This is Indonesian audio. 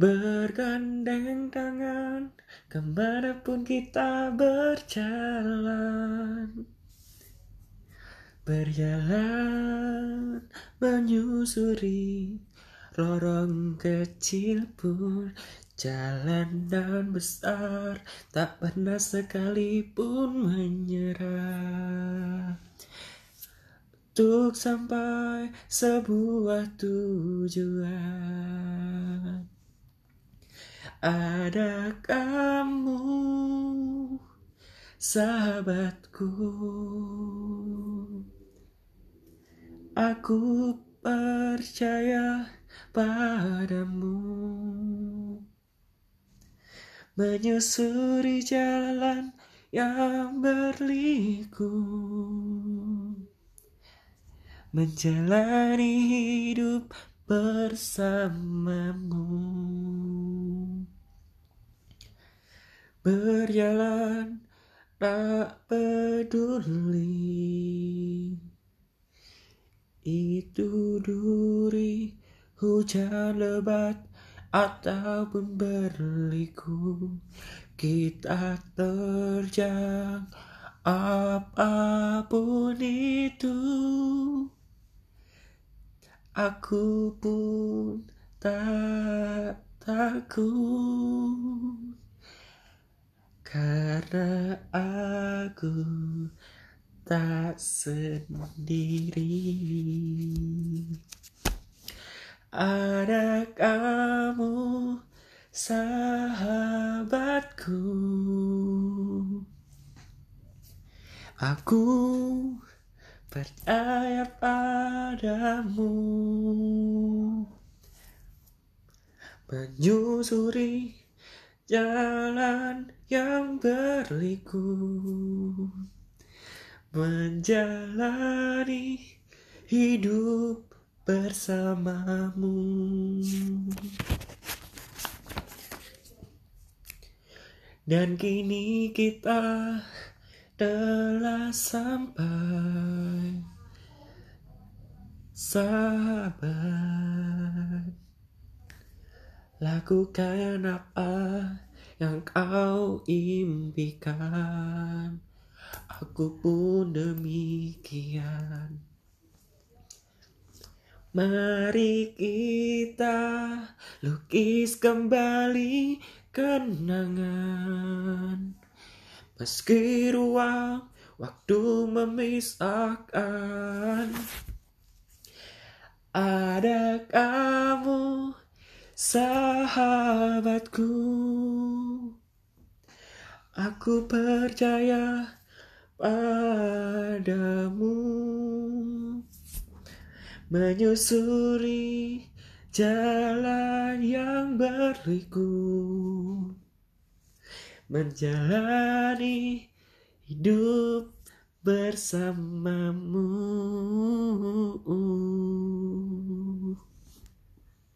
Bergandeng tangan Ke mana pun kita berjalan. Berjalan menyusuri Lorong kecil pun Jalan dan besar Tak pernah sekalipun menyerah. Untuk sampai sebuah tujuan Ada kamu Sahabatku. Aku percaya padamu. Menyusuri jalan yang berliku. Menjalani hidup bersamamu Berjalan tak peduli. Itu duri hujan lebat ataupun berliku. Kita terjang apa pun itu. Aku pun tak takut karena aku tak sendiri. Ada kamu sahabatku. Aku percaya padamu. Menyusuri jalan yang berliku Menjalani hidup bersamamu. Dan kini kita telah sampai Sahabat. Lakukan apa yang kau impikan. Aku pun demikian. Mari kita lukis kembali kenangan. Meski ruang waktu memisahkan. Ada kamu sahabatku Aku percaya padamu. Menyusuri jalan yang berliku. Menjalani hidup bersamamu